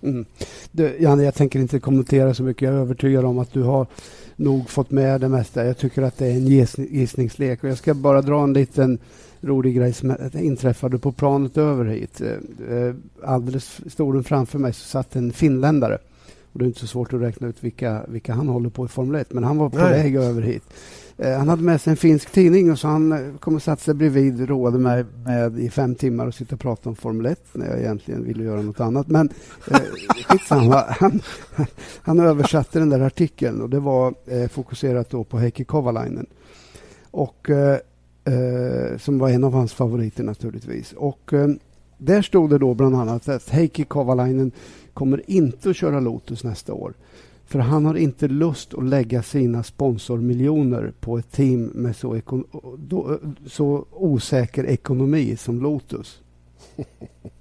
Mm. Du, Janne, jag tänker inte kommentera så mycket. Jag är övertygad om att du har nog fått med det mesta. Jag tycker att det är en gissningslek. Och jag ska bara dra en liten rolig grej som inträffade på planet över hit. Eh, eh, alldeles stolen framför mig så satt en finländare. Och det är inte så svårt att räkna ut vilka, vilka han håller på i Formel 1, men han var på Nej. väg över hit. Eh, han hade med sig en finsk tidning och så han eh, kom och satte sig bredvid och roade mig med i fem timmar att sitta och prata om Formel 1 när jag egentligen ville göra något annat. Men eh, skitsamma. Han, han översatte den där artikeln och det var eh, fokuserat då på Heikki Kovalainen. Och, eh, eh, som var en av hans favoriter naturligtvis. Och eh, där stod det då bland annat att Heikki Kovalainen kommer inte att köra Lotus nästa år. För han har inte lust att lägga sina sponsormiljoner på ett team med så, då, så osäker ekonomi som Lotus.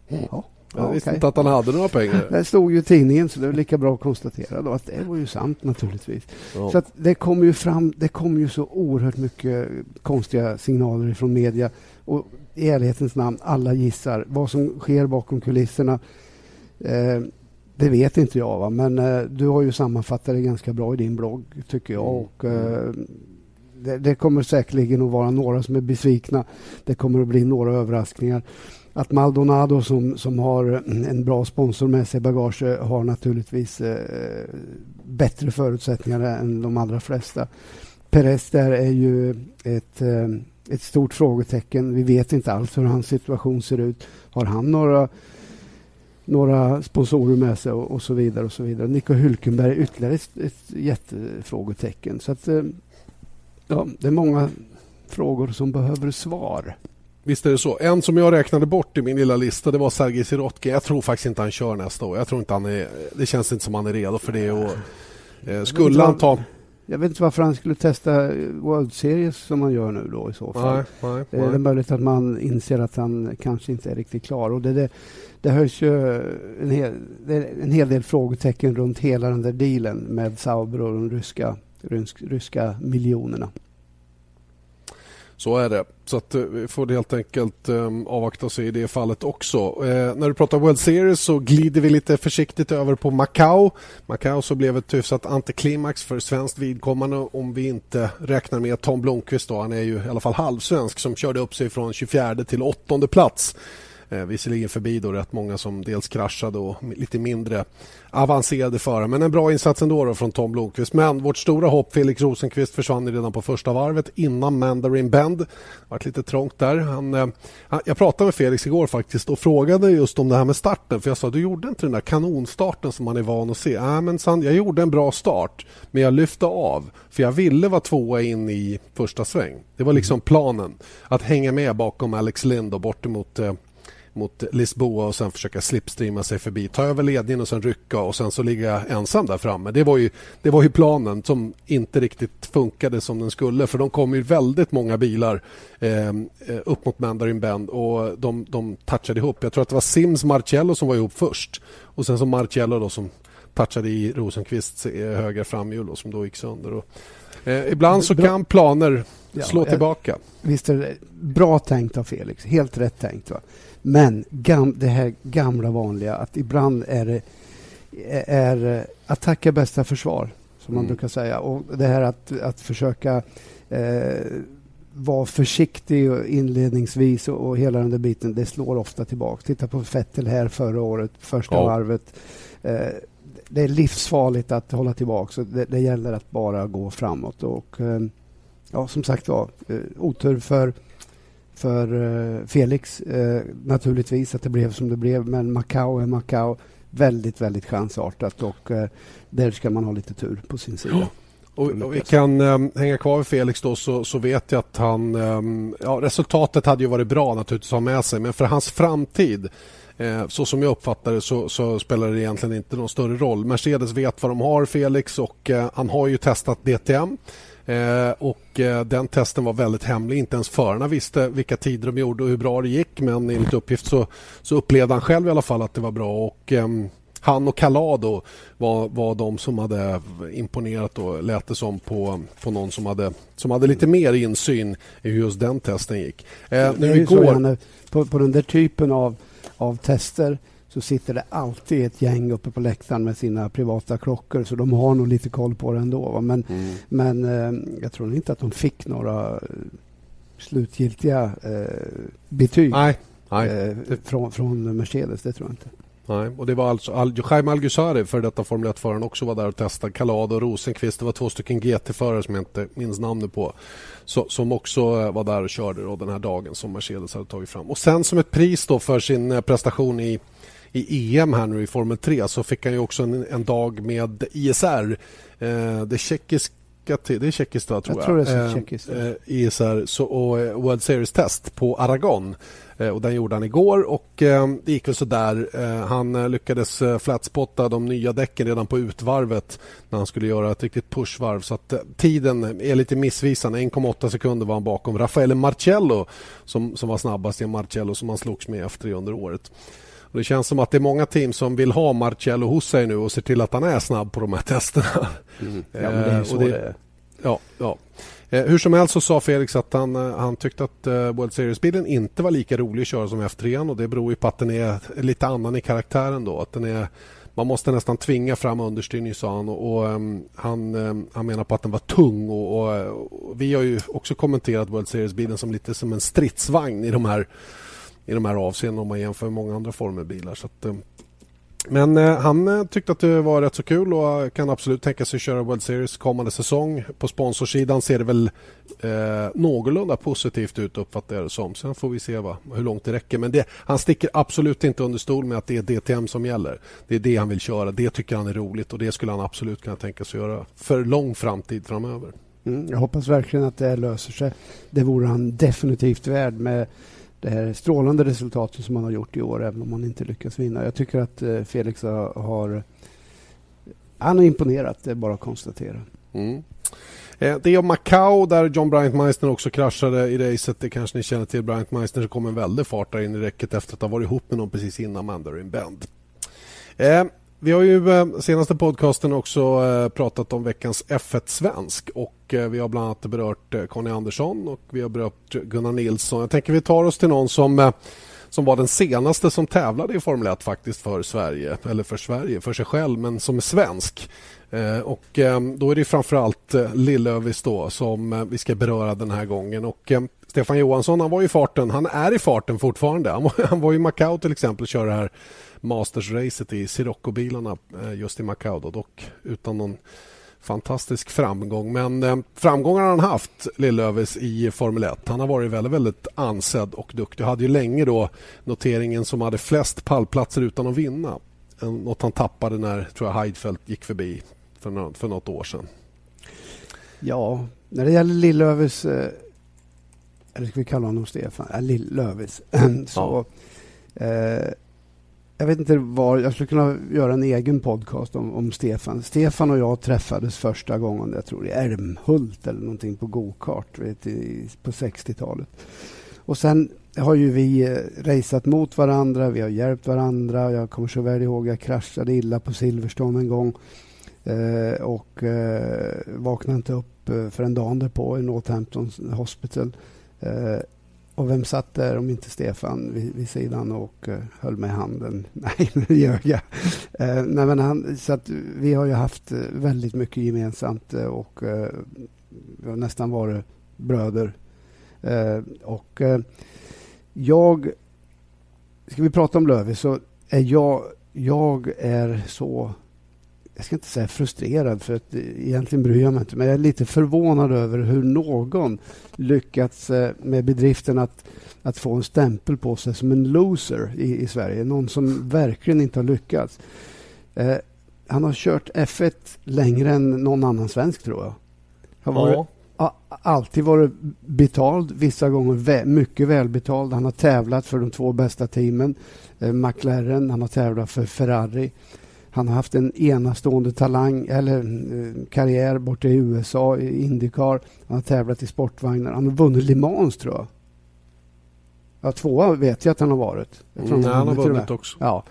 Ja. Jag visste okay. inte att han hade några pengar. Det stod ju i tidningen, så det är lika bra att konstatera då att det var ju sant naturligtvis. Ja. Så det kommer ju fram, det kommer ju så oerhört mycket konstiga signaler från media. Och i ärlighetens namn, alla gissar vad som sker bakom kulisserna. Eh, det vet inte jag, va? men eh, du har ju sammanfattat det ganska bra i din blogg, tycker jag. Mm. Och, eh, det, det, kommer säkerligen att vara några som är besvikna. Det kommer att bli några överraskningar. Att Maldonado som, som har en bra sponsor med sig i bagage har naturligtvis eh, bättre förutsättningar än de allra flesta. Perez där är ju ett, eh, ett stort frågetecken. Vi vet inte alls hur hans situation ser ut. Har han några några sponsorer med sig och, och, så vidare. och så vidare. Nico Hülkenberg ytterligare ett, ett jättefrågetecken. Så att, eh, ja, det är många frågor som behöver svar. Visst är det så. En som jag räknade bort i min lilla lista det var Sergej Sirotkin. Jag tror faktiskt inte han kör nästa år. Jag tror inte han är, det känns inte som han är redo för det. Och, eh, skulle han ta... Jag vet inte varför han skulle testa World Series som han gör nu då i så fall. Nej, nej, nej. Det är möjligt att man inser att han kanske inte är riktigt klar. Och det, det, det hörs ju eh, en hel, en hel del frågetecken runt hela den där dealen med Sauber och de ryska, ryska miljonerna. Så är det. Så att eh, vi får helt enkelt um, avvakta och se i det fallet också. Eh, när du pratar World Series så glider vi lite försiktigt över på Macau. Macau så blev ett hyfsat antiklimax för svenskt vidkommande om vi inte räknar med Tom Blomqvist. Då. Han är ju i alla fall halvsvensk som körde upp sig från 24 till 8 plats Eh, visserligen förbi då rätt många som dels kraschade och lite mindre avancerade förare. Men en bra insats ändå då från Tom Blomqvist. Men vårt stora hopp, Felix Rosenqvist, försvann redan på första varvet innan Mandarin Bend. Det var lite trångt där. Han, eh, jag pratade med Felix igår faktiskt och frågade just om det här med starten. För Jag sa, du gjorde inte den där kanonstarten som man är van att se. Äh, men Sand, jag gjorde en bra start, men jag lyfte av. För jag ville vara tvåa in i första sväng. Det var liksom planen. Att hänga med bakom Alex Lind och bort emot eh, mot Lisboa och sen försöka slipstreama sig förbi. Ta över ledningen och sen rycka och sen så ligga ensam där framme. Det var ju, det var ju planen som inte riktigt funkade som den skulle för de kom ju väldigt många bilar eh, upp mot Mandarin Bend och de, de touchade ihop. Jag tror att det var Sims Marcello som var ihop först och sen så Marcello då som touchade i Rosenqvists eh, högra framhjul som då gick sönder. Och, eh, ibland så kan planer slå ja, tillbaka. Visst är det bra tänkt av Felix. Helt rätt tänkt. Va? Men gam, det här gamla vanliga att ibland är det är attack är bästa försvar, som man mm. brukar säga. Och det här att, att försöka eh, vara försiktig inledningsvis och, och, hela den där biten, det slår ofta tillbaka. Titta på Fettel här förra året, första ja. varvet. Eh, det är livsfarligt att hålla tillbaka. Det, det gäller att bara gå framåt. Och, eh, ja, som sagt var, eh, otur för, för Felix naturligtvis att det blev som det blev. Men Macao är Macao. Väldigt, väldigt chansartat och där ska man ha lite tur på sin sida. Och, och, vi kan um, hänga kvar vid Felix då så, så vet jag att han... Um, ja, resultatet hade ju varit bra naturligtvis att ha med sig men för hans framtid eh, så som jag uppfattar det så, så, spelar det egentligen inte någon större roll. Mercedes vet vad de har Felix och eh, han har ju testat DTM. Eh, och eh, Den testen var väldigt hemlig. Inte ens förarna visste vilka tider de gjorde och hur bra det gick. Men enligt uppgift så, så upplevde han själv i alla fall att det var bra. Och, ehm, han och Calado var, var de som hade imponerat och lät det som på, på någon som hade, som hade lite mer insyn i hur just den testen gick. Eh, nu igår... Janne, på, på den där typen av, av tester så sitter det alltid ett gäng uppe på läktaren med sina privata klockor så de har nog lite koll på det ändå. Men, mm. men eh, jag tror inte att de fick några slutgiltiga eh, betyg nej, nej. Eh, från, från Mercedes. Det tror jag inte. Nej, och det var alltså Al Jaime Algusari, för detta Formel 1-föraren, också var där och testade. Calado och Rosenqvist, det var två stycken GT-förare som jag inte minns namnet på så, som också eh, var där och körde då den här dagen som Mercedes hade tagit fram. Och sen som ett pris då för sin eh, prestation i i EM här nu i Formel 3 så fick han ju också en, en dag med ISR, eh, det tjeckiska det är tjeckiskt tror jag. Jag tror det är eh, tjeckiskt. Eh, ISR så, och eh, World Series test på Aragon. Eh, och den gjorde han igår och eh, det gick väl sådär. Eh, han lyckades flatspotta de nya däcken redan på utvarvet när han skulle göra ett riktigt pushvarv. Så att tiden är lite missvisande. 1,8 sekunder var han bakom Raffaele Marcello som, som var snabbast i Marcello som han slogs med efter under året. Och det känns som att det är många team som vill ha Marcello hos sig nu och ser till att han är snabb på de här testerna. Mm. Ja, men det är så det, det är. Ja, ja. Eh, hur som helst så sa Felix att han, eh, han tyckte att eh, World Series-bilen inte var lika rolig att köra som F3 och det beror ju på att den är lite annan i karaktären då. Att den är, man måste nästan tvinga fram understyrning sa han och, och um, han, um, han menar på att den var tung och, och, och, vi har ju också kommenterat World Series-bilen som lite som en stridsvagn i de här i de här avseendena om man jämför med många andra formelbilar. Så att, eh, men eh, han eh, tyckte att det var rätt så kul och kan absolut tänka sig att köra World Series kommande säsong. På sponsorsidan ser det väl eh, någorlunda positivt ut uppfattar jag det som. Sen får vi se va, hur långt det räcker. Men det, han sticker absolut inte under stol med att det är DTM som gäller. Det är det han vill köra. Det tycker han är roligt och det skulle han absolut kunna tänka sig att göra för lång framtid framöver. Mm, jag hoppas verkligen att det löser sig. Det vore han definitivt värd med det här strålande resultatet som han har gjort i år, även om han inte lyckas vinna. Jag tycker att eh, Felix har... Han har imponerat, det är bara att konstatera. Mm. Eh, det är Macau där John Bryant Meissner också kraschade i racet. Det kanske ni känner till. Bryant Meissner kom en väldig fart där in i räcket efter att ha varit ihop med någon precis innan Mandarin Bend. Eh, vi har ju eh, senaste podcasten också eh, pratat om veckans F1 Svensk och eh, vi har bland annat berört Conny Andersson och vi har berört Gunnar Nilsson. Jag tänker vi tar oss till någon som som var den senaste som tävlade i Formel 1 faktiskt för Sverige, eller för Sverige, för sig själv, men som är svensk. och då är det framförallt Lillövis då som vi ska beröra den här gången. Och Stefan Johansson, han var i farten, han är i farten fortfarande. Han var, han var i Macau till exempel och körde det här Masters-racet i Sirocco-bilarna eh, just i Macau då, dock utan någon fantastisk framgång. Men eh, framgångar har han haft, Lillövis, i Formel 1. Han har varit väldigt, väldigt ansedd och duktig. Hade ju länge då noteringen som hade flest pallplatser utan att vinna. Något han tappade när tror jag Heidfeldt gick förbi för, något, för något år sedan. Ja, när det gäller Lillövis, eh, eller ska vi kalla honom Stefan, äh, Lillövis, så ja. eh, jag vet inte var, jag skulle kunna göra en egen podcast om, om Stefan. Stefan och jag träffades första gången, jag tror i Älmhult eller någonting på gokart på 60-talet. Och sen har ju vi eh, raceat mot varandra, vi har hjälpt varandra. Jag kommer så väl ihåg jag kraschade illa på Silverstone en gång eh, och eh, vaknade inte upp eh, för en dag därpå i Northampton Hospital. Eh, och vem satt där om inte Stefan vid, vid sidan och uh, höll med handen? Nej, nu ljög jag. Uh, nej, men han, så att vi har ju haft eh, väldigt mycket gemensamt och vi har nästan varit bröder. och jag... Ska vi prata om Lövis så är jag, jag är så jag ska inte säga frustrerad, för att egentligen bryr jag mig inte, men jag är lite förvånad över hur någon lyckats eh, med bedriften att, att få en stämpel på sig som en loser i, i Sverige. Någon som verkligen inte har lyckats. Eh, han har kört F1 längre än någon annan svensk, tror jag. Har varit, ja. alltid varit betald, vissa gånger vä mycket välbetald. Han har tävlat för de två bästa teamen, eh, McLaren, han har tävlat för Ferrari. Han har haft en enastående talang eller eh, karriär borta i USA, i Indycar. Han har tävlat i sportvagnar. Han har vunnit Le Mans, tror jag. Ja, tvåa vet jag att han har varit. Mm, nej, han har vunnit också. Ja.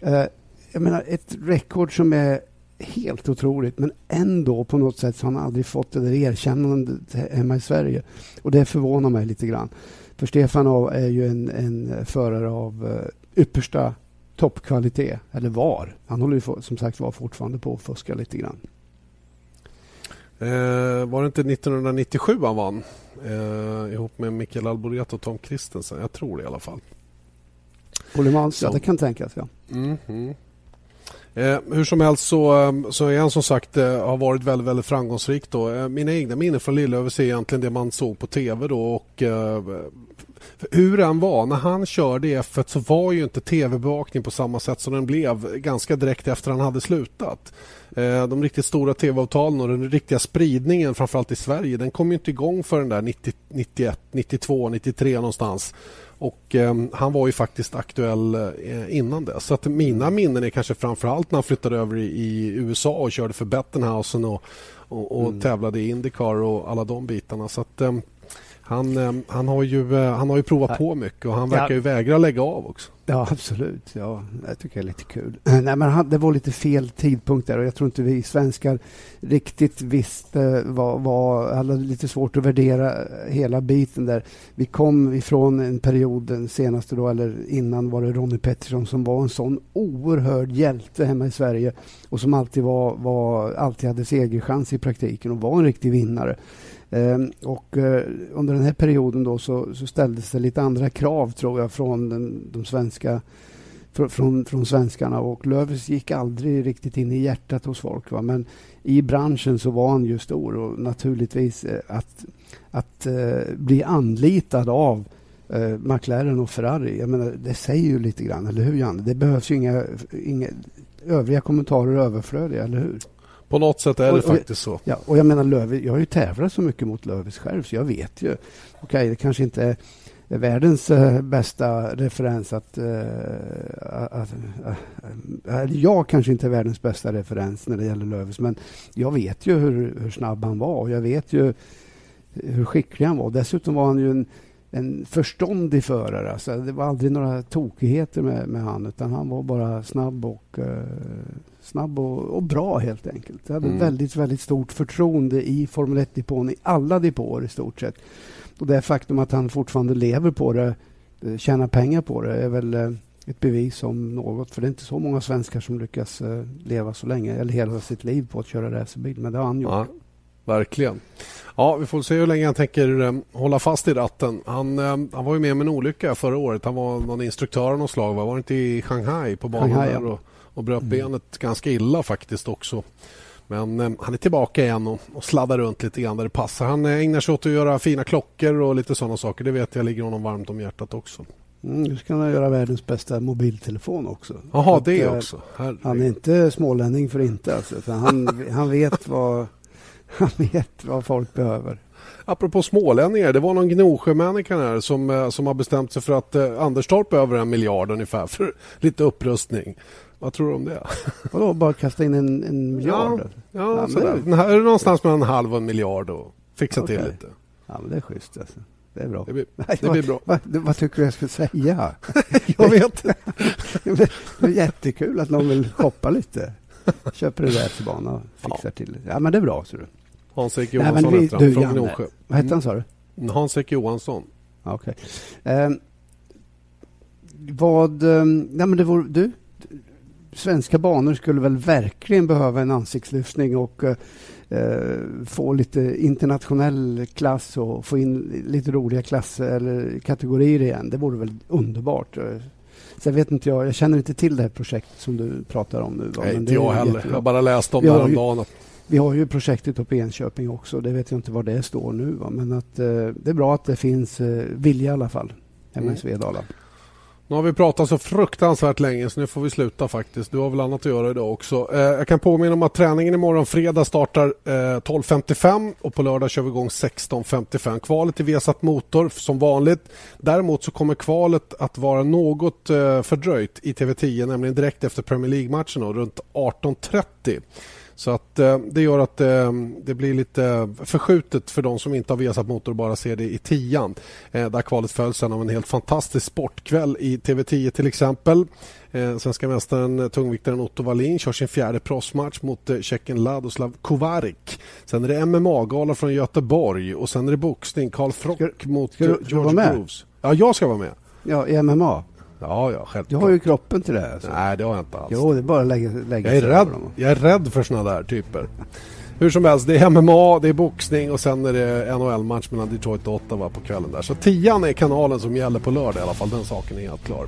Eh, jag menar, ett rekord som är helt otroligt men ändå på något sätt så har han aldrig fått det där erkännandet hemma i Sverige. Och det förvånar mig lite grann. För Stefan är ju en, en förare av uh, yppersta toppkvalitet, eller var. Han håller ju som sagt var fortfarande på att fuska lite grann. Eh, var det inte 1997 han vann? Eh, ihop med Mikael Alboreto och Tom Kristensen. Jag tror det i alla fall. På Le Mans, ja det kan tänkas ja. Mm -hmm. Eh, hur som helst så, eh, så är han som sagt eh, har varit väldigt, väldigt framgångsrik. Då. Eh, mina egna minnen från Lillövis är egentligen det man såg på tv då och eh, hur den var, när han körde i F1 så var ju inte tv-bevakning på samma sätt som den blev ganska direkt efter han hade slutat. Eh, de riktigt stora tv-avtalen och den riktiga spridningen framförallt i Sverige den kom ju inte igång förrän där 90, 91, 92, 93 någonstans. Och eh, Han var ju faktiskt aktuell eh, innan det. Så att mina minnen är kanske framförallt när han flyttade över i, i USA och körde för Bettenhausen och, och, och mm. tävlade i Indycar och alla de bitarna. Så att, eh, han, eh, han, har ju, eh, han har ju provat på mycket och han verkar ju vägra lägga av också. Ja, absolut. Ja, det tycker jag är lite kul. Nej, men han, det var lite fel tidpunkt där och jag tror inte vi svenskar riktigt visste vad... vad hade lite svårt att värdera hela biten där. Vi kom ifrån en period, den senaste då, eller innan var det Ronnie Pettersson som var en sån oerhörd hjälte hemma i Sverige och som alltid, var, var, alltid hade segerchans i praktiken och var en riktig vinnare. Ehm, och eh, under den här perioden då så, så ställdes det lite andra krav tror jag från den, de svenska från, från svenskarna och Löfves gick aldrig riktigt in i hjärtat hos folk. Va? Men i branschen så var han ju stor och naturligtvis eh, att, att uh, bli anlitad av uh, McLaren och Ferrari, jag menar, det säger ju lite grann, eller hur Janne? Det behövs ju inga, inga övriga kommentarer överflödiga, eller hur? På något sätt är det och, faktiskt så. Ja, och jag menar Lövis, jag har ju tävlat så mycket mot Lövis själv så jag vet ju. Okej, okay, det kanske inte är världens äh, bästa referens att... Äh, att äh, jag kanske inte är världens bästa referens när det gäller Lövis men jag vet ju hur, hur snabb han var och jag vet ju hur skicklig han var. Dessutom var han ju en, en förståndig förare. Alltså, det var aldrig några tokigheter med, med han utan han var bara snabb och snabb och, och, bra helt enkelt. Jag hade mm. väldigt, väldigt stort förtroende i Formel 1-depån, i alla depåer i stort sett. Och det faktum att han fortfarande lever på det, eh, tjänar pengar på det, är väl eh, ett bevis om något. För det är inte så många svenskar som lyckas eh, leva så länge, eller hela sitt liv på att köra racerbil. Men det har han gjort. Ja, verkligen. Ja, vi får se hur länge han tänker um, hålla fast i ratten. Han, um, han var ju med om en olycka förra året. Han var någon instruktör av något slag. Var det inte i Shanghai på banan Shanghai, där? Och, och bröt mm. benet ganska illa faktiskt också. Men eh, han är tillbaka igen och, och sladdar runt lite grann där det passar. Han eh, ägnar sig åt att göra fina klockor och lite sådana saker. Det vet jag ligger honom varmt om hjärtat också. Mm, nu ska han göra världens bästa mobiltelefon också. Jaha, det att, eh, också. Herregud. Han är inte smålänning för inte. Alltså, för han, han, vet vad, han vet vad folk behöver. Apropå smålänningar, det var någon Gnosjömänniska här som, eh, som har bestämt sig för att eh, Anderstorp behöver en miljard ungefär för lite upprustning. Vad tror du om det? Vadå, bara kasta in en, en miljard? Ja, ja, ja sådär. Det är... är det någonstans mellan en halv och en miljard och fixa okay. till lite. Ja, men det är schysst. Alltså. Det är bra. Det blir, Nej, det blir bra. Vad, vad, tycker du jag ska säga? jag vet Det är jättekul att någon vill shoppa lite. Köper en racerbana och fixar ja. till. Ja, men det är bra. Du. Hans-Erik Johansson Nej, vi, du, från Gnosjö. Vad hette han, sa du? Mm, Hans-Erik Johansson. Okej. Okay. Eh, vad... Eh, nej, men det var, du, svenska banor skulle väl verkligen behöva en ansiktslyftning och eh, få lite internationell klass och få in lite roliga klasser eller kategorier igen. Det vore väl underbart. Sen vet inte jag, jag känner inte till det här projektet som du pratar om nu. Va? Nej, inte jag heller. jättebra. Jag bara läste om det häromdagen. Vi har ju projektet uppe i Enköping också. Det vet jag inte var det står nu. Va? Men att, eh, det är bra att det finns eh, vilja i alla fall hemma Mm. i Svedala. Nu har vi pratat så fruktansvärt länge så nu får vi sluta faktiskt. Du har väl annat att göra idag också. Eh, jag kan påminna om att träningen imorgon fredag startar eh, 12.55 och på lördag kör vi igång 16.55. Kvalet i Vesat Motor som vanligt. Däremot så kommer kvalet att vara något eh, fördröjt i TV10, nämligen direkt efter Premier League-matchen runt 18.30. Så att eh, det gör att eh, det blir lite förskjutet för de som inte har Viasat Motor och bara ser det i tian. Eh, där kvalet följs sen av en helt fantastisk sportkväll i TV10 till exempel. Eh, svenska mästaren eh, tungviktaren Otto Wallin kör sin fjärde proffsmatch mot eh, tjecken Ladoslav Kovarik. Sen är det MMA-gala från Göteborg och sen är det boxning. Karl Frock mot ska eh, ska du George? Grooves. Ja, jag ska vara med. Ja, i MMA. Ja, ja, Du självklart. har ju kroppen till det. här, Alltså. Nej, det har jag inte alls. Jo, det är bara att lägga, lägga Jag är, rädd, jag är rädd för såna där typer. Hur som helst, det är MMA, det är boxning och sen är det NHL-match mellan Detroit och Ottawa på kvällen där. Så tian är kanalen som gäller på lördag i alla fall, den saken är helt klar.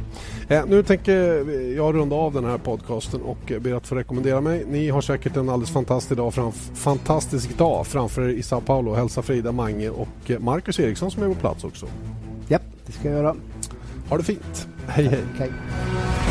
Eh, nu tänker jag runda av den här podcasten och ber att få rekommendera mig. Ni har säkert en alldeles fantastisk dag, framf- fantastisk dag framför er i Sao Paulo. Hälsa Frida Mange och eh, Marcus Eriksson som är på plats också. Ja, det ska jag göra. Ha det fint. Hej, hej. Okay.